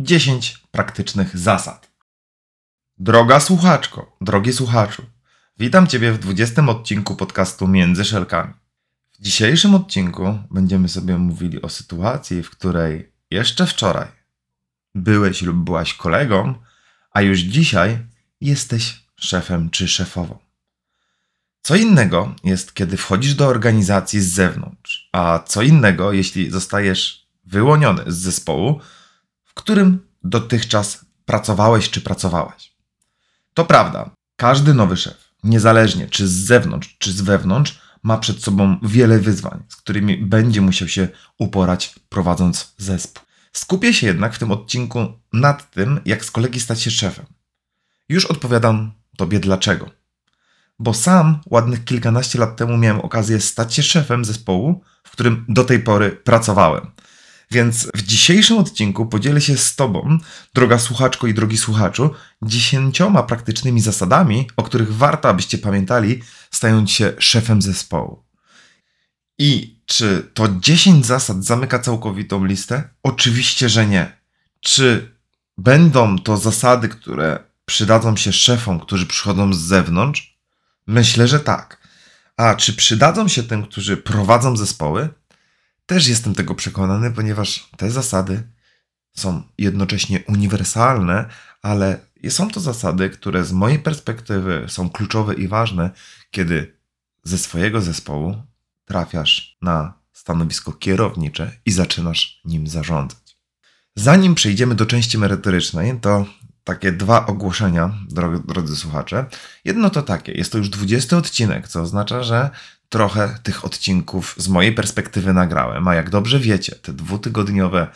10 praktycznych zasad. Droga słuchaczko, drogi słuchaczu, witam Ciebie w 20 odcinku podcastu Między Szelkami. W dzisiejszym odcinku będziemy sobie mówili o sytuacji, w której jeszcze wczoraj byłeś lub byłaś kolegą, a już dzisiaj jesteś szefem czy szefową. Co innego jest, kiedy wchodzisz do organizacji z zewnątrz, a co innego, jeśli zostajesz wyłoniony z zespołu, którym dotychczas pracowałeś czy pracowałaś. To prawda, każdy nowy szef, niezależnie czy z zewnątrz, czy z wewnątrz, ma przed sobą wiele wyzwań, z którymi będzie musiał się uporać prowadząc zespół. Skupię się jednak w tym odcinku nad tym, jak z kolegi stać się szefem. Już odpowiadam Tobie dlaczego. Bo sam ładnych kilkanaście lat temu miałem okazję stać się szefem zespołu, w którym do tej pory pracowałem. Więc w dzisiejszym odcinku podzielę się z Tobą, droga słuchaczko i drogi słuchaczu, dziesięcioma praktycznymi zasadami, o których warto, abyście pamiętali, stając się szefem zespołu. I czy to 10 zasad zamyka całkowitą listę? Oczywiście, że nie. Czy będą to zasady, które przydadzą się szefom, którzy przychodzą z zewnątrz? Myślę, że tak. A czy przydadzą się tym, którzy prowadzą zespoły? Też jestem tego przekonany, ponieważ te zasady są jednocześnie uniwersalne, ale są to zasady, które z mojej perspektywy są kluczowe i ważne, kiedy ze swojego zespołu trafiasz na stanowisko kierownicze i zaczynasz nim zarządzać. Zanim przejdziemy do części merytorycznej, to takie dwa ogłoszenia, drodzy słuchacze. Jedno to takie, jest to już 20 odcinek, co oznacza, że trochę tych odcinków z mojej perspektywy nagrałem, a jak dobrze wiecie, te dwutygodniowe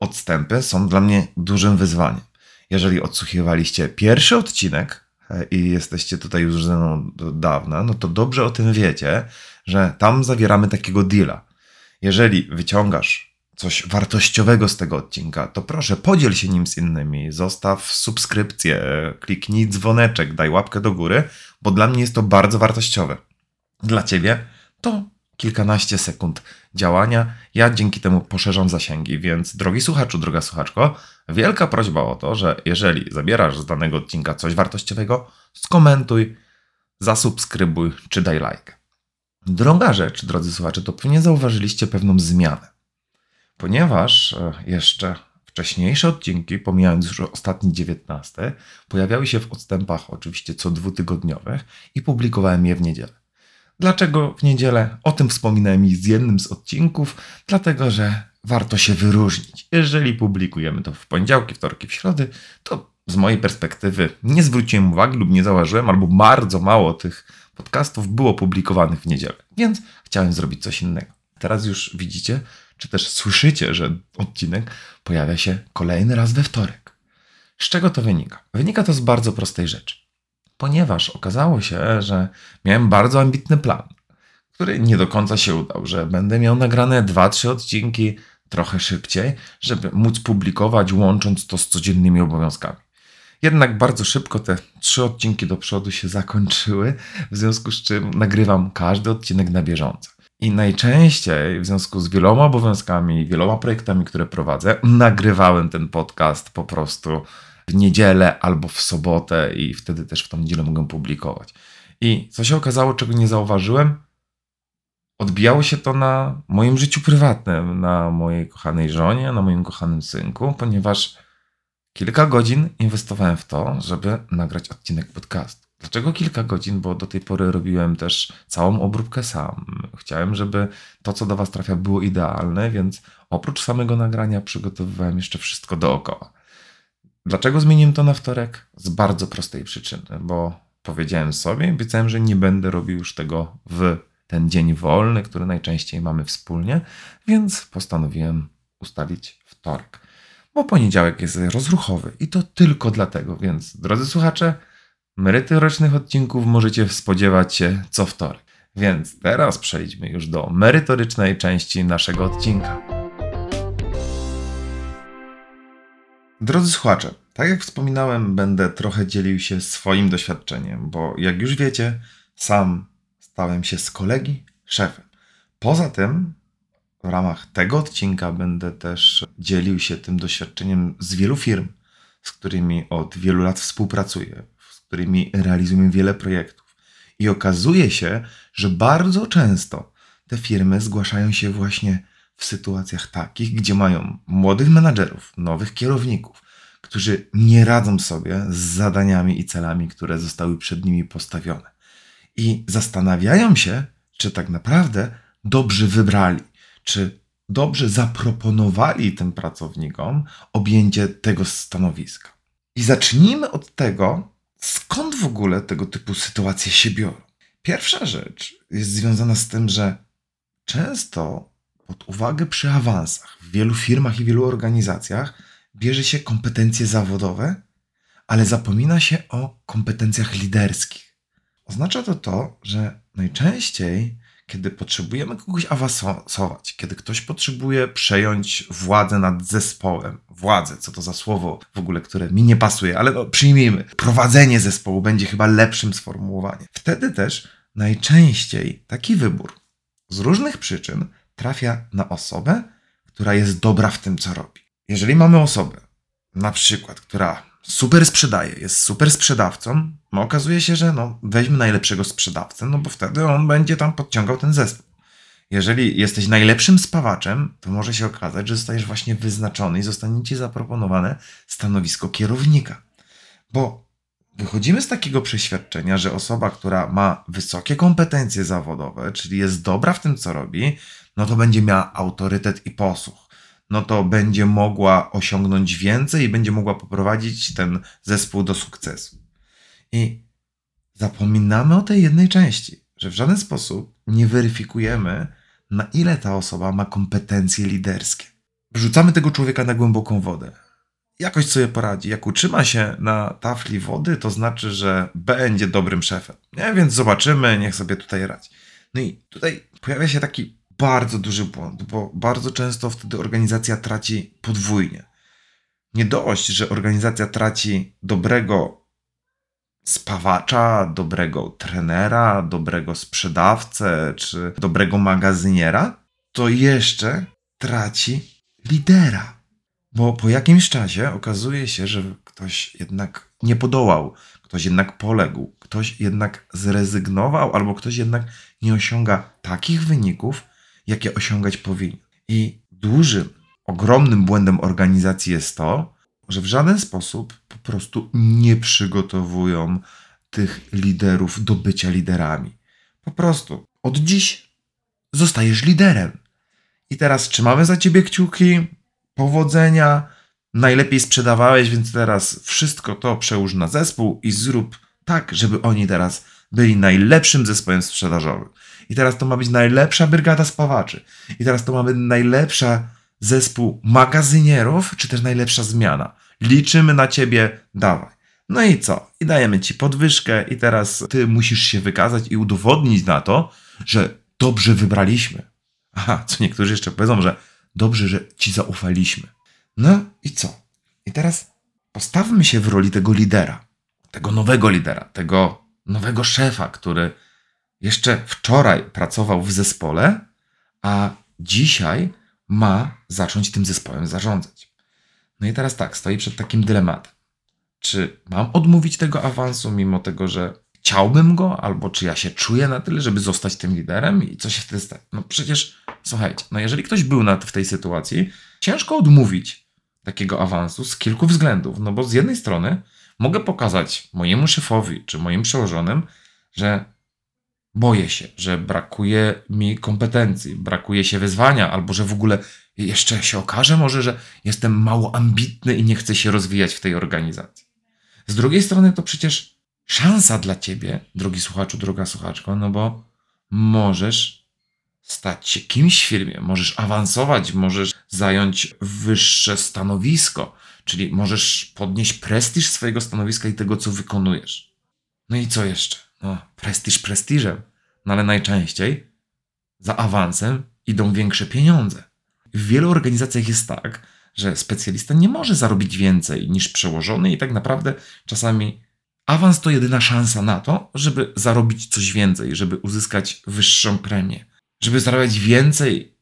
odstępy są dla mnie dużym wyzwaniem. Jeżeli odsłuchiwaliście pierwszy odcinek e, i jesteście tutaj już ze mną do dawna, no to dobrze o tym wiecie, że tam zawieramy takiego deala. Jeżeli wyciągasz coś wartościowego z tego odcinka, to proszę podziel się nim z innymi, zostaw subskrypcję, kliknij dzwoneczek, daj łapkę do góry, bo dla mnie jest to bardzo wartościowe dla Ciebie, to kilkanaście sekund działania. Ja dzięki temu poszerzam zasięgi, więc drogi słuchaczu, droga słuchaczko, wielka prośba o to, że jeżeli zabierasz z danego odcinka coś wartościowego, skomentuj, zasubskrybuj czy daj like. Druga rzecz, drodzy słuchacze, to pewnie zauważyliście pewną zmianę. Ponieważ e, jeszcze wcześniejsze odcinki, pomijając już ostatni 19, pojawiały się w odstępach oczywiście co dwutygodniowych i publikowałem je w niedzielę. Dlaczego w niedzielę? O tym wspominałem z jednym z odcinków, dlatego że warto się wyróżnić. Jeżeli publikujemy to w poniedziałki, wtorki, w środy, to z mojej perspektywy nie zwróciłem uwagi lub nie zauważyłem, albo bardzo mało tych podcastów było publikowanych w niedzielę, więc chciałem zrobić coś innego. Teraz już widzicie, czy też słyszycie, że odcinek pojawia się kolejny raz we wtorek. Z czego to wynika? Wynika to z bardzo prostej rzeczy ponieważ okazało się, że miałem bardzo ambitny plan, który nie do końca się udał, że będę miał nagrane 2-3 odcinki trochę szybciej, żeby móc publikować, łącząc to z codziennymi obowiązkami. Jednak bardzo szybko te trzy odcinki do przodu się zakończyły, w związku z czym nagrywam każdy odcinek na bieżąco. I najczęściej w związku z wieloma obowiązkami, wieloma projektami, które prowadzę, nagrywałem ten podcast po prostu w niedzielę albo w sobotę i wtedy też w tą niedzielę mogę publikować. I co się okazało, czego nie zauważyłem? Odbijało się to na moim życiu prywatnym, na mojej kochanej żonie, na moim kochanym synku, ponieważ kilka godzin inwestowałem w to, żeby nagrać odcinek podcastu. Dlaczego kilka godzin? Bo do tej pory robiłem też całą obróbkę sam. Chciałem, żeby to, co do Was trafia, było idealne, więc oprócz samego nagrania przygotowywałem jeszcze wszystko dookoła. Dlaczego zmieniłem to na wtorek? Z bardzo prostej przyczyny, bo powiedziałem sobie, obiecałem, że nie będę robił już tego w ten dzień wolny, który najczęściej mamy wspólnie, więc postanowiłem ustalić wtorek. Bo poniedziałek jest rozruchowy i to tylko dlatego, więc drodzy słuchacze, merytorycznych odcinków możecie spodziewać się co wtorek. Więc teraz przejdźmy już do merytorycznej części naszego odcinka. Drodzy słuchacze, tak jak wspominałem, będę trochę dzielił się swoim doświadczeniem, bo jak już wiecie, sam stałem się z kolegi szefem. Poza tym, w ramach tego odcinka będę też dzielił się tym doświadczeniem z wielu firm, z którymi od wielu lat współpracuję, z którymi realizujemy wiele projektów. I okazuje się, że bardzo często te firmy zgłaszają się właśnie w sytuacjach takich, gdzie mają młodych menadżerów, nowych kierowników, którzy nie radzą sobie z zadaniami i celami, które zostały przed nimi postawione. I zastanawiają się, czy tak naprawdę dobrze wybrali, czy dobrze zaproponowali tym pracownikom objęcie tego stanowiska. I zacznijmy od tego, skąd w ogóle tego typu sytuacje się biorą. Pierwsza rzecz jest związana z tym, że często pod uwagę przy awansach w wielu firmach i wielu organizacjach bierze się kompetencje zawodowe, ale zapomina się o kompetencjach liderskich. Oznacza to to, że najczęściej, kiedy potrzebujemy kogoś awansować, kiedy ktoś potrzebuje przejąć władzę nad zespołem, władzę, co to za słowo w ogóle, które mi nie pasuje, ale no, przyjmijmy, prowadzenie zespołu będzie chyba lepszym sformułowaniem. Wtedy też najczęściej taki wybór z różnych przyczyn trafia na osobę, która jest dobra w tym, co robi. Jeżeli mamy osobę, na przykład, która super sprzedaje, jest super sprzedawcą, no okazuje się, że no, weźmy najlepszego sprzedawcę, no bo wtedy on będzie tam podciągał ten zespół. Jeżeli jesteś najlepszym spawaczem, to może się okazać, że zostajesz właśnie wyznaczony i zostanie ci zaproponowane stanowisko kierownika. Bo wychodzimy z takiego przeświadczenia, że osoba, która ma wysokie kompetencje zawodowe, czyli jest dobra w tym, co robi, no to będzie miała autorytet i posłuch no to będzie mogła osiągnąć więcej i będzie mogła poprowadzić ten zespół do sukcesu. I zapominamy o tej jednej części, że w żaden sposób nie weryfikujemy, na ile ta osoba ma kompetencje liderskie. Wrzucamy tego człowieka na głęboką wodę. Jakoś sobie poradzi. Jak utrzyma się na tafli wody, to znaczy, że będzie dobrym szefem. Nie? Więc zobaczymy, niech sobie tutaj radzi. No i tutaj pojawia się taki bardzo duży błąd, bo bardzo często wtedy organizacja traci podwójnie. Nie dość, że organizacja traci dobrego spawacza, dobrego trenera, dobrego sprzedawcę czy dobrego magazyniera, to jeszcze traci lidera. Bo po jakimś czasie okazuje się, że ktoś jednak nie podołał, ktoś jednak poległ, ktoś jednak zrezygnował, albo ktoś jednak nie osiąga takich wyników, jakie osiągać powinien. I dużym, ogromnym błędem organizacji jest to, że w żaden sposób po prostu nie przygotowują tych liderów do bycia liderami. Po prostu od dziś zostajesz liderem. I teraz trzymamy za ciebie kciuki, powodzenia, najlepiej sprzedawałeś, więc teraz wszystko to przełóż na zespół i zrób tak, żeby oni teraz byli najlepszym zespołem sprzedażowym. I teraz to ma być najlepsza brygada spawaczy. I teraz to ma być najlepsza zespół magazynierów, czy też najlepsza zmiana. Liczymy na ciebie, dawaj. No i co? I dajemy ci podwyżkę, i teraz ty musisz się wykazać i udowodnić na to, że dobrze wybraliśmy. Aha, co niektórzy jeszcze powiedzą, że dobrze, że ci zaufaliśmy. No i co? I teraz postawmy się w roli tego lidera, tego nowego lidera, tego nowego szefa, który jeszcze wczoraj pracował w zespole, a dzisiaj ma zacząć tym zespołem zarządzać. No i teraz tak, stoi przed takim dylematem. Czy mam odmówić tego awansu, mimo tego, że chciałbym go, albo czy ja się czuję na tyle, żeby zostać tym liderem i co się wtedy stanie? No przecież, słuchajcie, no jeżeli ktoś był na, w tej sytuacji, ciężko odmówić takiego awansu z kilku względów. No bo z jednej strony mogę pokazać mojemu szefowi czy moim przełożonym, że boję się, że brakuje mi kompetencji, brakuje się wyzwania, albo że w ogóle jeszcze się okaże może, że jestem mało ambitny i nie chcę się rozwijać w tej organizacji. Z drugiej strony to przecież szansa dla ciebie, drogi słuchaczu, droga słuchaczko, no bo możesz stać się kimś w firmie, możesz awansować, możesz zająć wyższe stanowisko, czyli możesz podnieść prestiż swojego stanowiska i tego, co wykonujesz. No i co jeszcze? No, prestiż prestiżem, no ale najczęściej za awansem idą większe pieniądze. W wielu organizacjach jest tak, że specjalista nie może zarobić więcej niż przełożony i tak naprawdę czasami awans to jedyna szansa na to, żeby zarobić coś więcej, żeby uzyskać wyższą premię, żeby zarabiać więcej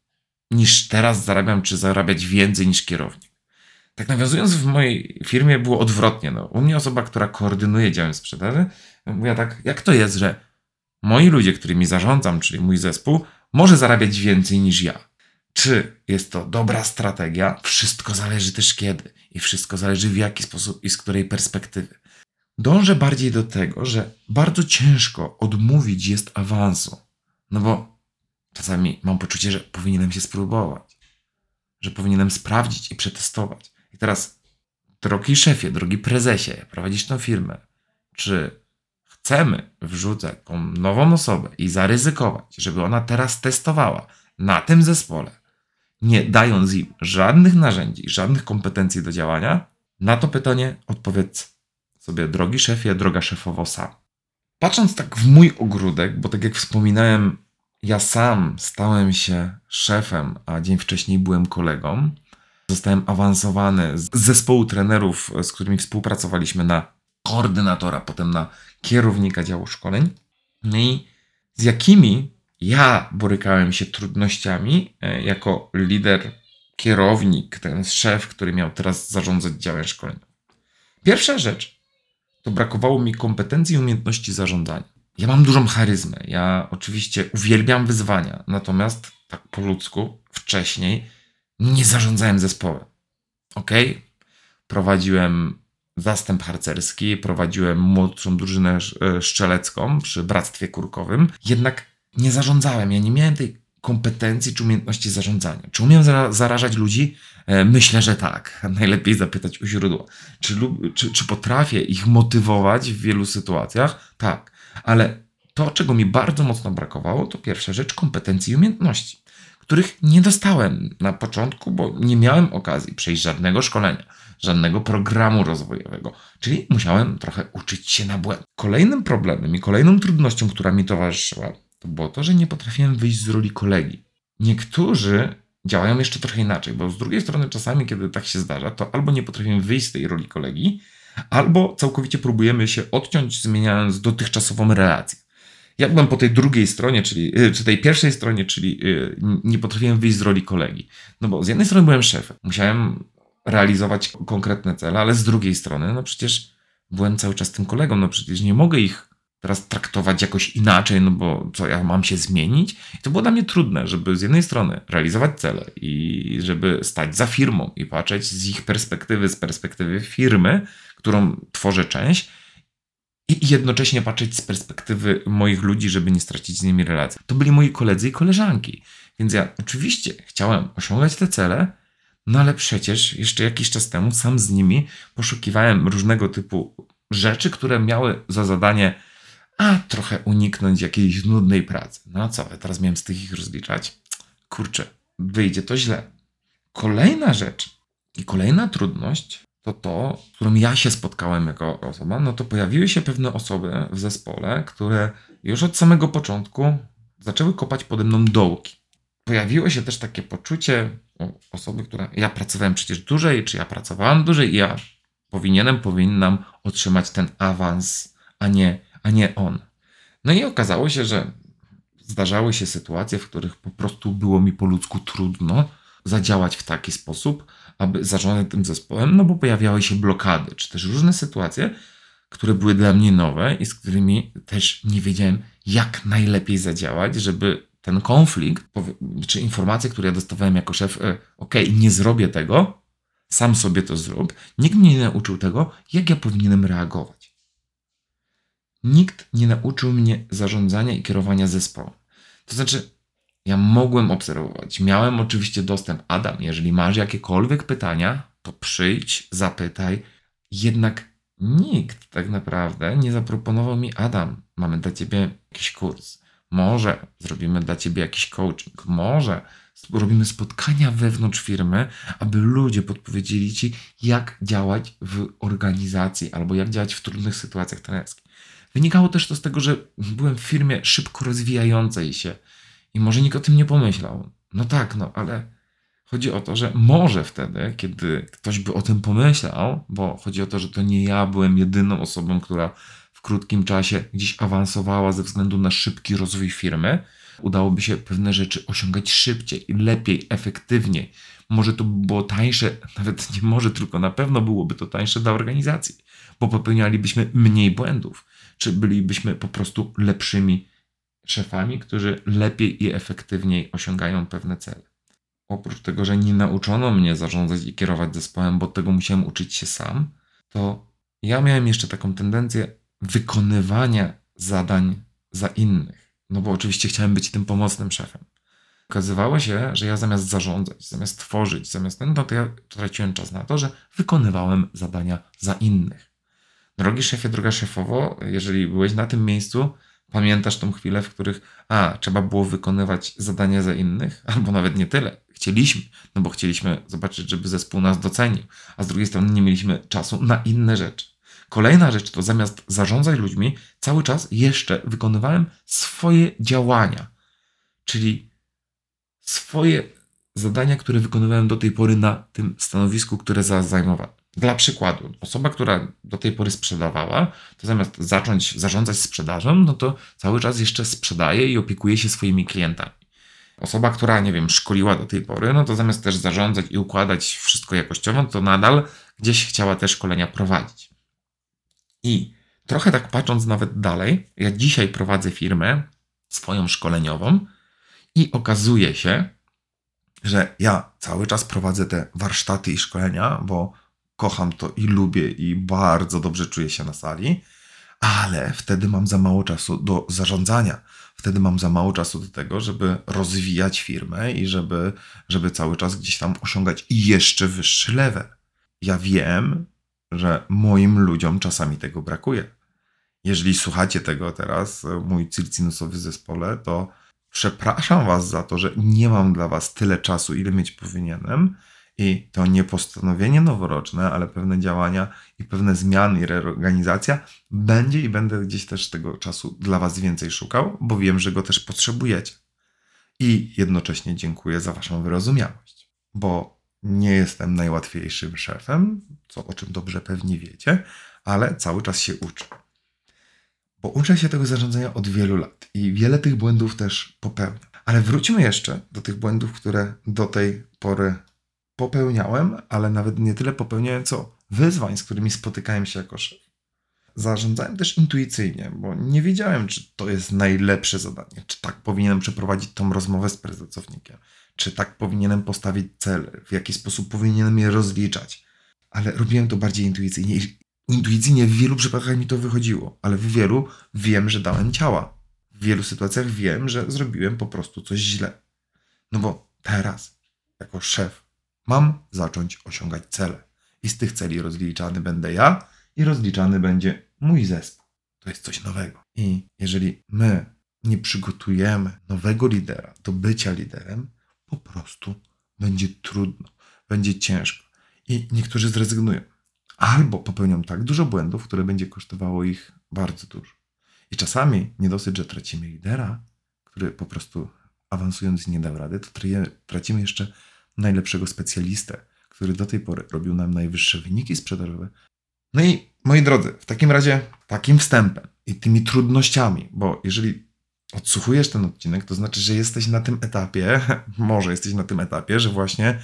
niż teraz zarabiam, czy zarabiać więcej niż kierownik. Tak nawiązując, w mojej firmie było odwrotnie. No. U mnie osoba, która koordynuje działy sprzedaży, mówiła tak, jak to jest, że moi ludzie, którymi zarządzam, czyli mój zespół, może zarabiać więcej niż ja. Czy jest to dobra strategia? Wszystko zależy też kiedy i wszystko zależy w jaki sposób i z której perspektywy. Dążę bardziej do tego, że bardzo ciężko odmówić jest awansu. No bo czasami mam poczucie, że powinienem się spróbować, że powinienem sprawdzić i przetestować. I teraz, drogi szefie, drogi prezesie, prowadzisz tą firmę. Czy chcemy wrzucać tą nową osobę i zaryzykować, żeby ona teraz testowała na tym zespole, nie dając im żadnych narzędzi, żadnych kompetencji do działania? Na to pytanie odpowiedz sobie, drogi szefie, droga szefowo, sam. Patrząc tak w mój ogródek, bo tak jak wspominałem, ja sam stałem się szefem, a dzień wcześniej byłem kolegą. Zostałem awansowany z zespołu trenerów, z którymi współpracowaliśmy na koordynatora, potem na kierownika działu szkoleń. No i z jakimi ja borykałem się trudnościami e, jako lider, kierownik, ten szef, który miał teraz zarządzać działem szkolenia. Pierwsza rzecz to brakowało mi kompetencji i umiejętności zarządzania. Ja mam dużą charyzmę. Ja oczywiście uwielbiam wyzwania, natomiast tak po ludzku wcześniej nie zarządzałem zespołem. Ok? Prowadziłem zastęp harcerski, prowadziłem młodszą drużynę e, szczelecką przy Bractwie Kurkowym, jednak nie zarządzałem. Ja nie miałem tej kompetencji czy umiejętności zarządzania. Czy umiem zarażać ludzi? E, myślę, że tak. Najlepiej zapytać u źródła. Czy, czy, czy potrafię ich motywować w wielu sytuacjach? Tak. Ale to, czego mi bardzo mocno brakowało, to pierwsza rzecz kompetencji i umiejętności, których nie dostałem na początku, bo nie miałem okazji przejść żadnego szkolenia, żadnego programu rozwojowego, czyli musiałem trochę uczyć się na błęd. Kolejnym problemem i kolejną trudnością, która mi towarzyszyła, to było to, że nie potrafiłem wyjść z roli kolegi. Niektórzy działają jeszcze trochę inaczej, bo z drugiej strony czasami, kiedy tak się zdarza, to albo nie potrafimy wyjść z tej roli kolegi, albo całkowicie próbujemy się odciąć, zmieniając dotychczasową relację. Ja byłem po tej drugiej stronie, czyli y, czy tej pierwszej stronie, czyli y, nie potrafiłem wyjść z roli kolegi. No bo z jednej strony byłem szefem, musiałem realizować konkretne cele, ale z drugiej strony, no przecież byłem cały czas tym kolegą, no przecież nie mogę ich teraz traktować jakoś inaczej, no bo co, ja mam się zmienić? I to było dla mnie trudne, żeby z jednej strony realizować cele i żeby stać za firmą i patrzeć z ich perspektywy, z perspektywy firmy, którą tworzę część, i jednocześnie patrzeć z perspektywy moich ludzi, żeby nie stracić z nimi relacji. To byli moi koledzy i koleżanki. Więc ja oczywiście chciałem osiągać te cele, no ale przecież jeszcze jakiś czas temu sam z nimi poszukiwałem różnego typu rzeczy, które miały za zadanie a trochę uniknąć jakiejś nudnej pracy. No a co, teraz miałem z tych ich rozliczać? Kurczę, wyjdzie to źle. Kolejna rzecz i kolejna trudność to to, z którą ja się spotkałem jako osoba, no to pojawiły się pewne osoby w zespole, które już od samego początku zaczęły kopać pode mną dołki. Pojawiło się też takie poczucie osoby, która ja pracowałem przecież dłużej, czy ja pracowałam dłużej i ja powinienem, powinnam otrzymać ten awans, a nie a nie on. No i okazało się, że zdarzały się sytuacje, w których po prostu było mi po ludzku trudno zadziałać w taki sposób, aby zarządzać tym zespołem, no bo pojawiały się blokady, czy też różne sytuacje, które były dla mnie nowe i z którymi też nie wiedziałem, jak najlepiej zadziałać, żeby ten konflikt, czy informacje, które ja dostawałem jako szef, e, ok, nie zrobię tego, sam sobie to zrób. Nikt mnie nie nauczył tego, jak ja powinienem reagować. Nikt nie nauczył mnie zarządzania i kierowania zespołem. To znaczy, ja mogłem obserwować. Miałem oczywiście dostęp. Adam, jeżeli masz jakiekolwiek pytania, to przyjdź, zapytaj. Jednak nikt tak naprawdę nie zaproponował mi, Adam, mamy dla ciebie jakiś kurs. Może zrobimy dla ciebie jakiś coaching. Może robimy spotkania wewnątrz firmy, aby ludzie podpowiedzieli ci, jak działać w organizacji albo jak działać w trudnych sytuacjach trenerskich. Wynikało też to z tego, że byłem w firmie szybko rozwijającej się i może nikt o tym nie pomyślał. No tak, no ale chodzi o to, że może wtedy, kiedy ktoś by o tym pomyślał, bo chodzi o to, że to nie ja byłem jedyną osobą, która w krótkim czasie gdzieś awansowała ze względu na szybki rozwój firmy, udałoby się pewne rzeczy osiągać szybciej, lepiej, efektywniej. Może to by było tańsze, nawet nie może, tylko na pewno byłoby to tańsze dla organizacji, bo popełnialibyśmy mniej błędów, czy bylibyśmy po prostu lepszymi szefami, którzy lepiej i efektywniej osiągają pewne cele. Oprócz tego, że nie nauczono mnie zarządzać i kierować zespołem, bo tego musiałem uczyć się sam, to ja miałem jeszcze taką tendencję wykonywania zadań za innych. No bo oczywiście chciałem być tym pomocnym szefem. Okazywało się, że ja zamiast zarządzać, zamiast tworzyć, zamiast no to ja traciłem czas na to, że wykonywałem zadania za innych. Drogi szefie, droga szefowo, jeżeli byłeś na tym miejscu, pamiętasz tą chwilę, w których a, trzeba było wykonywać zadania za innych, albo nawet nie tyle. Chcieliśmy, no bo chcieliśmy zobaczyć, żeby zespół nas docenił, a z drugiej strony nie mieliśmy czasu na inne rzeczy. Kolejna rzecz to zamiast zarządzać ludźmi, cały czas jeszcze wykonywałem swoje działania, czyli swoje zadania, które wykonywałem do tej pory na tym stanowisku, które zajmowałem. Dla przykładu, osoba, która do tej pory sprzedawała, to zamiast zacząć zarządzać sprzedażą, no to cały czas jeszcze sprzedaje i opiekuje się swoimi klientami. Osoba, która, nie wiem, szkoliła do tej pory, no to zamiast też zarządzać i układać wszystko jakościowo, to nadal gdzieś chciała te szkolenia prowadzić. I trochę tak patrząc nawet dalej, ja dzisiaj prowadzę firmę swoją szkoleniową i okazuje się, że ja cały czas prowadzę te warsztaty i szkolenia, bo kocham to i lubię i bardzo dobrze czuję się na sali, ale wtedy mam za mało czasu do zarządzania. Wtedy mam za mało czasu do tego, żeby rozwijać firmę i żeby, żeby cały czas gdzieś tam osiągać jeszcze wyższy level. Ja wiem, że moim ludziom czasami tego brakuje. Jeżeli słuchacie tego teraz, mój circinusowy zespole, to przepraszam Was za to, że nie mam dla Was tyle czasu, ile mieć powinienem. I to nie postanowienie noworoczne, ale pewne działania i pewne zmiany i reorganizacja będzie i będę gdzieś też tego czasu dla Was więcej szukał, bo wiem, że go też potrzebujecie. I jednocześnie dziękuję za Waszą wyrozumiałość, bo nie jestem najłatwiejszym szefem, co o czym dobrze pewnie wiecie, ale cały czas się uczę. Bo uczę się tego zarządzania od wielu lat i wiele tych błędów też popełniam. Ale wróćmy jeszcze do tych błędów, które do tej pory popełniałem, ale nawet nie tyle popełniałem, co wyzwań, z którymi spotykałem się jako szef. Zarządzałem też intuicyjnie, bo nie wiedziałem, czy to jest najlepsze zadanie, czy tak powinienem przeprowadzić tą rozmowę z pracownikiem, czy tak powinienem postawić cel, w jaki sposób powinienem je rozliczać. Ale robiłem to bardziej intuicyjnie. Intuicyjnie w wielu przypadkach mi to wychodziło, ale w wielu wiem, że dałem ciała. W wielu sytuacjach wiem, że zrobiłem po prostu coś źle. No bo teraz, jako szef, mam zacząć osiągać cele. I z tych celi rozliczany będę ja i rozliczany będzie mój zespół. To jest coś nowego. I jeżeli my nie przygotujemy nowego lidera do bycia liderem, po prostu będzie trudno, będzie ciężko i niektórzy zrezygnują. Albo popełnią tak dużo błędów, które będzie kosztowało ich bardzo dużo. I czasami nie dosyć, że tracimy lidera, który po prostu awansując nie dał rady, to tracimy jeszcze najlepszego specjalistę, który do tej pory robił nam najwyższe wyniki sprzedażowe. No i moi drodzy, w takim razie takim wstępem i tymi trudnościami, bo jeżeli odsłuchujesz ten odcinek, to znaczy, że jesteś na tym etapie, może jesteś na tym etapie, że właśnie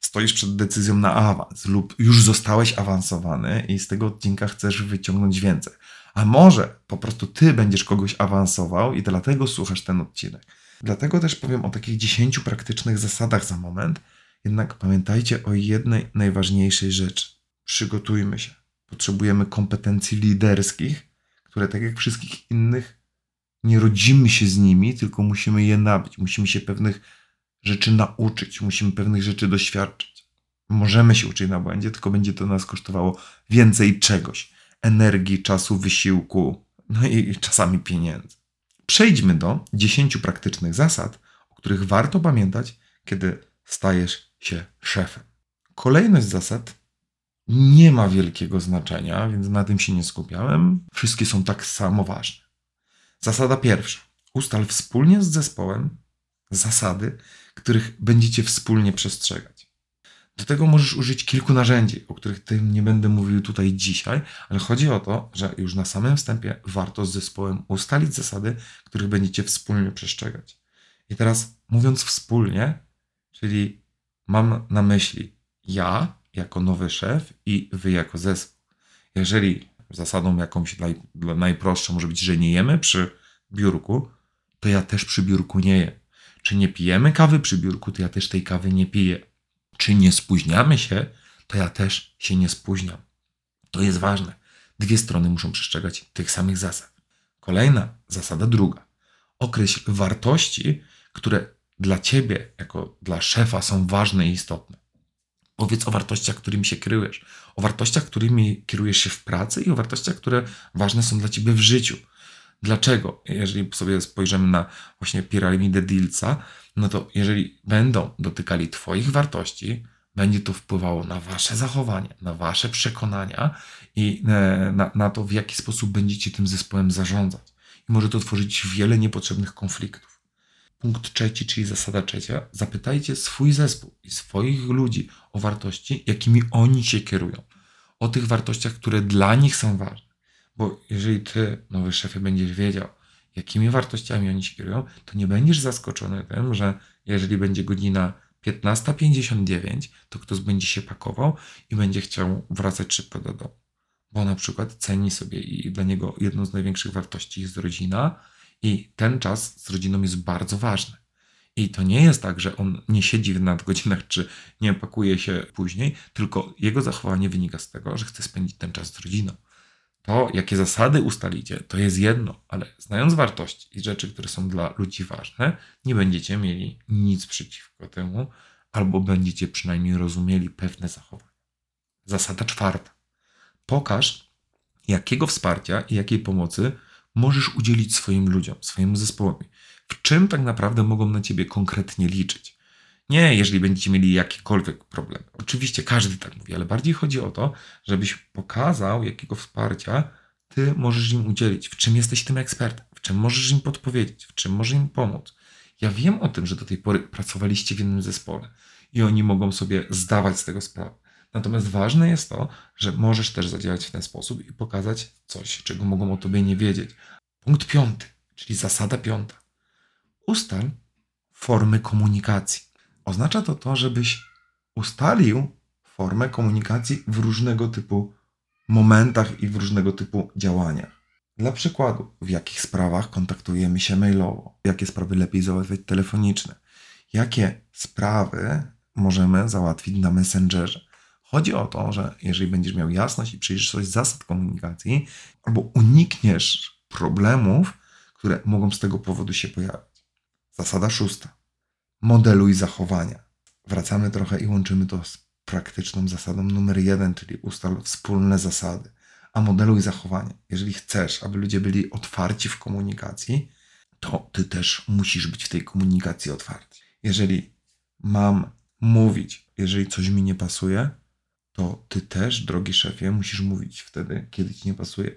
stoisz przed decyzją na awans lub już zostałeś awansowany i z tego odcinka chcesz wyciągnąć więcej. A może po prostu ty będziesz kogoś awansował i dlatego słuchasz ten odcinek. Dlatego też powiem o takich 10 praktycznych zasadach za moment, Jednak pamiętajcie o jednej najważniejszej rzeczy. Przygotujmy się. Potrzebujemy kompetencji liderskich, które tak jak wszystkich innych, nie rodzimy się z nimi, tylko musimy je nabyć. Musimy się pewnych rzeczy nauczyć, musimy pewnych rzeczy doświadczyć. Możemy się uczyć na błędzie, tylko będzie to nas kosztowało więcej czegoś: energii, czasu, wysiłku, no i czasami pieniędzy. Przejdźmy do 10 praktycznych zasad, o których warto pamiętać, kiedy stajesz się szefem. Kolejność zasad nie ma wielkiego znaczenia, więc na tym się nie skupiałem. Wszystkie są tak samo ważne. Zasada pierwsza. Ustal wspólnie z zespołem zasady, których będziecie wspólnie przestrzegać. Do tego możesz użyć kilku narzędzi, o których tym nie będę mówił tutaj dzisiaj, ale chodzi o to, że już na samym wstępie warto z zespołem ustalić zasady, których będziecie wspólnie przestrzegać. I teraz mówiąc wspólnie, czyli mam na myśli ja jako nowy szef i wy jako zespół. Jeżeli zasadą jakąś naj, najprostszą może być, że nie jemy przy biurku, to ja też przy biurku nie jem. Czy nie pijemy kawy przy biurku, to ja też tej kawy nie piję. Czy nie spóźniamy się, to ja też się nie spóźniam. To jest ważne. Dwie strony muszą przestrzegać tych samych zasad. Kolejna zasada druga. Określ wartości, które dla ciebie, jako dla szefa, są ważne i istotne. Powiedz o wartościach, którymi się kierujesz, o wartościach, którymi kierujesz się w pracy i o wartościach, które ważne są dla ciebie w życiu. Dlaczego? Jeżeli sobie spojrzymy na właśnie piramidę Dilca, no to jeżeli będą dotykali Twoich wartości, będzie to wpływało na Wasze zachowanie, na Wasze przekonania i e, na, na to, w jaki sposób będziecie tym zespołem zarządzać. I może to tworzyć wiele niepotrzebnych konfliktów. Punkt trzeci, czyli zasada trzecia. Zapytajcie swój zespół i swoich ludzi o wartości, jakimi oni się kierują. O tych wartościach, które dla nich są ważne. Bo jeżeli ty, nowy szefie, będziesz wiedział, jakimi wartościami oni się kierują, to nie będziesz zaskoczony tym, że jeżeli będzie godzina 15.59, to ktoś będzie się pakował i będzie chciał wracać szybko do domu. Bo na przykład ceni sobie i dla niego jedną z największych wartości jest rodzina i ten czas z rodziną jest bardzo ważny. I to nie jest tak, że on nie siedzi w nadgodzinach, czy nie pakuje się później, tylko jego zachowanie wynika z tego, że chce spędzić ten czas z rodziną. To, jakie zasady ustalicie, to jest jedno, ale znając wartości i rzeczy, które są dla ludzi ważne, nie będziecie mieli nic przeciwko temu, albo będziecie przynajmniej rozumieli pewne zachowania. Zasada czwarta. Pokaż, jakiego wsparcia i jakiej pomocy możesz udzielić swoim ludziom, swojemu zespołowi. W czym tak naprawdę mogą na ciebie konkretnie liczyć. Nie, jeżeli będziecie mieli jakikolwiek problem. Oczywiście każdy tak mówi, ale bardziej chodzi o to, żebyś pokazał, jakiego wsparcia ty możesz im udzielić, w czym jesteś tym ekspertem, w czym możesz im podpowiedzieć, w czym możesz im pomóc. Ja wiem o tym, że do tej pory pracowaliście w jednym zespole i oni mogą sobie zdawać z tego sprawę. Natomiast ważne jest to, że możesz też zadziałać w ten sposób i pokazać coś, czego mogą o tobie nie wiedzieć. Punkt piąty, czyli zasada piąta. Ustal formy komunikacji. Oznacza to to, żebyś ustalił formę komunikacji w różnego typu momentach i w różnego typu działaniach. Dla przykładu, w jakich sprawach kontaktujemy się mailowo, jakie sprawy lepiej załatwiać telefonicznie, jakie sprawy możemy załatwić na Messengerze. Chodzi o to, że jeżeli będziesz miał jasność i przyjrzysz sobie zasad komunikacji, albo unikniesz problemów, które mogą z tego powodu się pojawić. Zasada szósta. Modeluj zachowania. Wracamy trochę i łączymy to z praktyczną zasadą numer jeden, czyli ustal wspólne zasady. A modeluj zachowania. Jeżeli chcesz, aby ludzie byli otwarci w komunikacji, to ty też musisz być w tej komunikacji otwarci. Jeżeli mam mówić, jeżeli coś mi nie pasuje, to ty też, drogi szefie, musisz mówić wtedy, kiedy ci nie pasuje.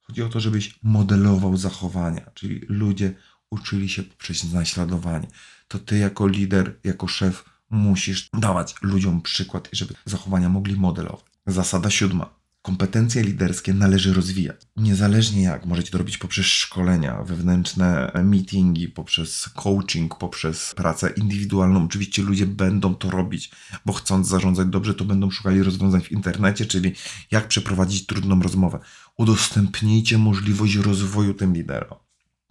Chodzi o to, żebyś modelował zachowania, czyli ludzie uczyli się poprzez naśladowanie. To ty jako lider, jako szef musisz dawać ludziom przykład, żeby zachowania mogli modelować. Zasada siódma. Kompetencje liderskie należy rozwijać. Niezależnie jak, możecie to robić poprzez szkolenia, wewnętrzne meetingi, poprzez coaching, poprzez pracę indywidualną. Oczywiście ludzie będą to robić, bo chcąc zarządzać dobrze, to będą szukali rozwiązań w internecie, czyli jak przeprowadzić trudną rozmowę. Udostępnijcie możliwość rozwoju tym liderom.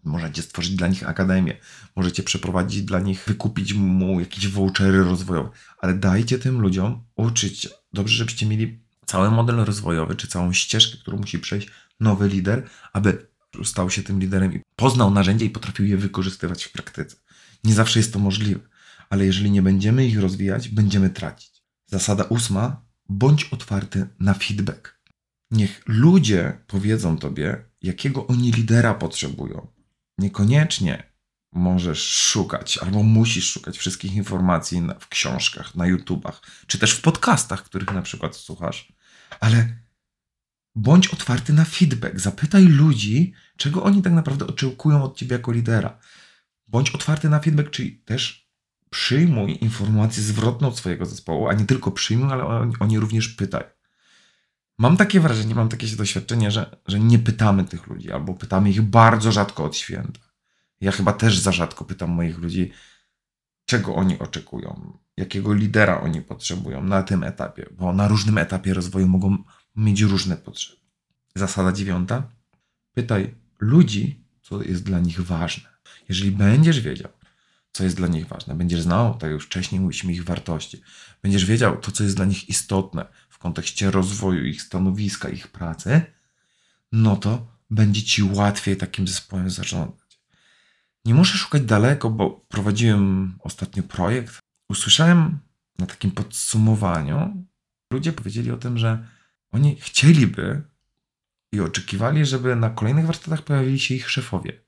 Możecie stworzyć dla nich akademię, możecie przeprowadzić dla nich, wykupić mu jakieś vouchery rozwojowe, ale dajcie tym ludziom uczyć. Dobrze, żebyście mieli cały model rozwojowy, czy całą ścieżkę, którą musi przejść nowy lider, aby stał się tym liderem i poznał narzędzia i potrafił je wykorzystywać w praktyce. Nie zawsze jest to możliwe, ale jeżeli nie będziemy ich rozwijać, będziemy tracić. Zasada ósma: bądź otwarty na feedback. Niech ludzie powiedzą tobie, jakiego oni lidera potrzebują. Niekoniecznie możesz szukać albo musisz szukać wszystkich informacji w książkach, na YouTubach, czy też w podcastach, których na przykład słuchasz, ale bądź otwarty na feedback. Zapytaj ludzi, czego oni tak naprawdę oczekują od ciebie jako lidera. Bądź otwarty na feedback, czyli też przyjmuj informację zwrotną od swojego zespołu, a nie tylko przyjmuj, ale oni, oni również pytaj. Mam takie wrażenie, mam takie doświadczenie, że, że nie pytamy tych ludzi, albo pytamy ich bardzo rzadko od święta. Ja chyba też za rzadko pytam moich ludzi, czego oni oczekują, jakiego lidera oni potrzebują na tym etapie, bo na różnym etapie rozwoju mogą mieć różne potrzeby. Zasada dziewiąta. Pytaj ludzi, co jest dla nich ważne. Jeżeli będziesz wiedział, co jest dla nich ważne, będziesz znał, tak jak już wcześniej mówiliśmy, ich wartości, będziesz wiedział to, co jest dla nich istotne w kontekście rozwoju ich stanowiska, ich pracy, no to będzie ci łatwiej takim zespołem zarządzać. Nie muszę szukać daleko, bo prowadziłem ostatnio projekt. Usłyszałem na takim podsumowaniu, ludzie powiedzieli o tym, że oni chcieliby i oczekiwali, żeby na kolejnych warsztatach pojawili się ich szefowie.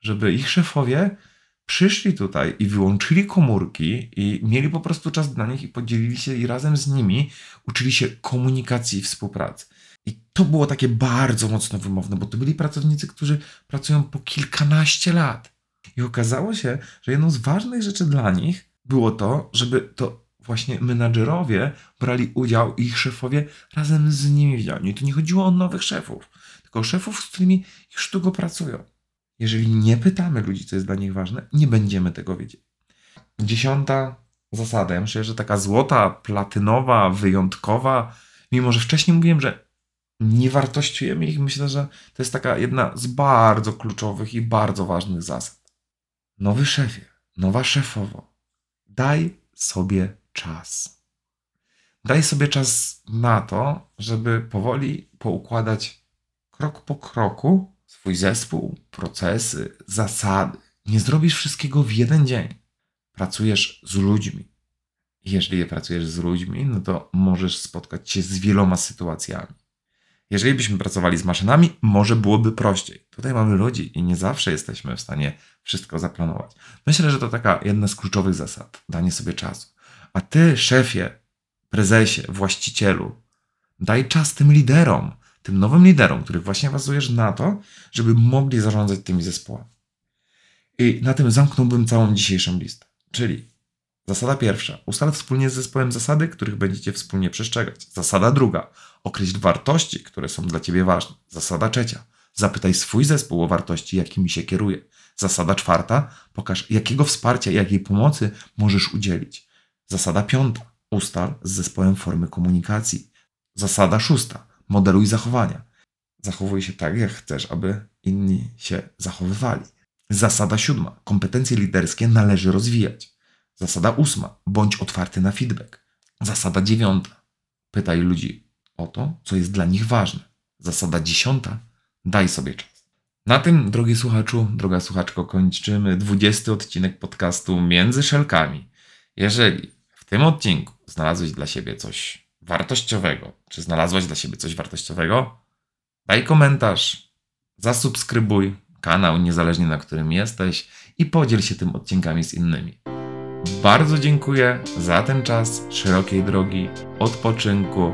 Żeby ich szefowie przyszli tutaj i wyłączyli komórki i mieli po prostu czas dla nich i podzielili się i razem z nimi uczyli się komunikacji i współpracy. I to było takie bardzo mocno wymowne, bo to byli pracownicy, którzy pracują po kilkanaście lat. I okazało się, że jedną z ważnych rzeczy dla nich było to, żeby to właśnie menadżerowie brali udział i ich szefowie razem z nimi w działaniu. I tu nie chodziło o nowych szefów, tylko o szefów, z którymi już długo pracują. Jeżeli nie pytamy ludzi, co jest dla nich ważne, nie będziemy tego wiedzieć. Dziesiąta zasada, ja myślę, że taka złota, platynowa, wyjątkowa, mimo że wcześniej mówiłem, że nie wartościujemy ich, myślę, że to jest taka jedna z bardzo kluczowych i bardzo ważnych zasad. Nowy szefie, nowa szefowo, daj sobie czas. Daj sobie czas na to, żeby powoli poukładać krok po kroku swój zespół, procesy, zasady. Nie zrobisz wszystkiego w jeden dzień. Pracujesz z ludźmi. Jeżeli pracujesz z ludźmi, no to możesz spotkać się z wieloma sytuacjami. Jeżeli byśmy pracowali z maszynami, może byłoby prościej. Tutaj mamy ludzi i nie zawsze jesteśmy w stanie wszystko zaplanować. Myślę, że to taka jedna z kluczowych zasad danie sobie czasu. A ty, szefie, prezesie, właścicielu, daj czas tym liderom, tym nowym liderom, których właśnie bazujesz na to, żeby mogli zarządzać tymi zespołami. I na tym zamknąłbym całą dzisiejszą listę. Czyli zasada pierwsza, ustal wspólnie z zespołem zasady, których będziecie wspólnie przestrzegać. Zasada druga, określ wartości, które są dla ciebie ważne. Zasada trzecia, zapytaj swój zespół o wartości, jakimi się kieruje. Zasada czwarta, pokaż jakiego wsparcia, jakiej pomocy możesz udzielić. Zasada piąta, ustal z zespołem formy komunikacji. Zasada szósta, modeluj zachowania. Zachowuj się tak, jak chcesz, aby inni się zachowywali. Zasada siódma. Kompetencje liderskie należy rozwijać. Zasada ósma. Bądź otwarty na feedback. Zasada dziewiąta. Pytaj ludzi o to, co jest dla nich ważne. Zasada dziesiąta. Daj sobie czas. Na tym, drogi słuchaczu, droga słuchaczko, kończymy 20 odcinek podcastu Między Szelkami. Jeżeli w tym odcinku znalazłeś dla siebie coś wartościowego, czy znalazłaś dla siebie coś wartościowego, daj komentarz, zasubskrybuj kanał, niezależnie na którym jesteś, i podziel się tym odcinkami z innymi. Bardzo dziękuję za ten czas szerokiej drogi, odpoczynku,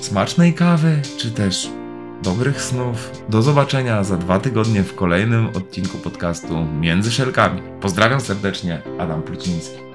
smacznej kawy, czy też dobrych snów. Do zobaczenia za dwa tygodnie w kolejnym odcinku podcastu Między Szelkami. Pozdrawiam serdecznie, Adam Pluciński.